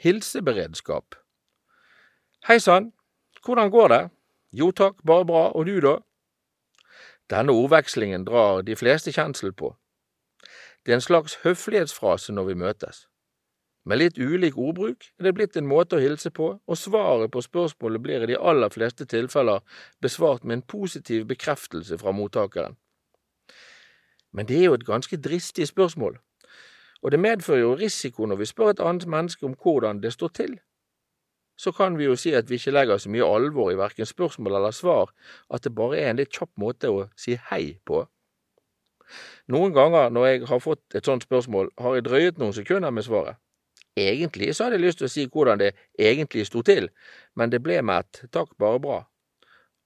hilseberedskap. Hei sann, hvordan går det? Jo takk, bare bra, og du da? Denne ordvekslingen drar de fleste kjensel på. Det er en slags høflighetsfrase når vi møtes. Med litt ulik ordbruk er det blitt en måte å hilse på, og svaret på spørsmålet blir i de aller fleste tilfeller besvart med en positiv bekreftelse fra mottakeren. Men det er jo et ganske dristig spørsmål, og det medfører jo risiko når vi spør et annet menneske om hvordan det står til. Så kan vi jo si at vi ikke legger så mye alvor i verken spørsmål eller svar, at det bare er en litt kjapp måte å si hei på. Noen ganger når jeg har fått et sånt spørsmål, har jeg drøyet noen sekunder med svaret. Egentlig så hadde jeg lyst til å si hvordan det egentlig sto til, men det ble med et takk, bare bra,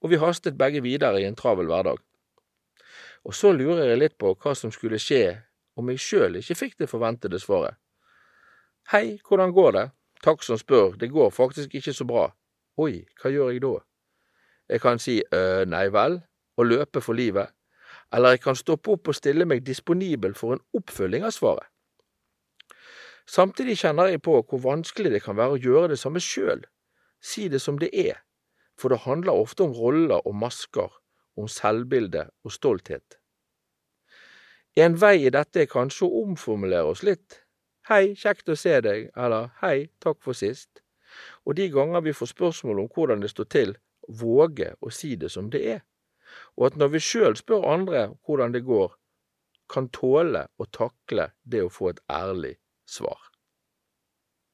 og vi hastet begge videre i en travel hverdag. Og så lurer jeg litt på hva som skulle skje om jeg sjøl ikke fikk det forventede svaret. Hei, hvordan går det? Takk som spør, det går faktisk ikke så bra. Oi, hva gjør jeg da? Jeg kan si øh, nei vel, og løpe for livet, eller jeg kan stoppe opp og stille meg disponibel for en oppfølging av svaret. Samtidig kjenner jeg på hvor vanskelig det kan være å gjøre det samme sjøl, si det som det er, for det handler ofte om roller og masker, om selvbilde og stolthet. En vei i dette er kanskje å omformulere oss litt. Hei, kjekt å se deg, eller hei, takk for sist. Og de ganger vi får spørsmål om hvordan det står til, våge å si det som det er. Og at når vi sjøl spør andre hvordan det går, kan tåle å takle det å få et ærlig svar.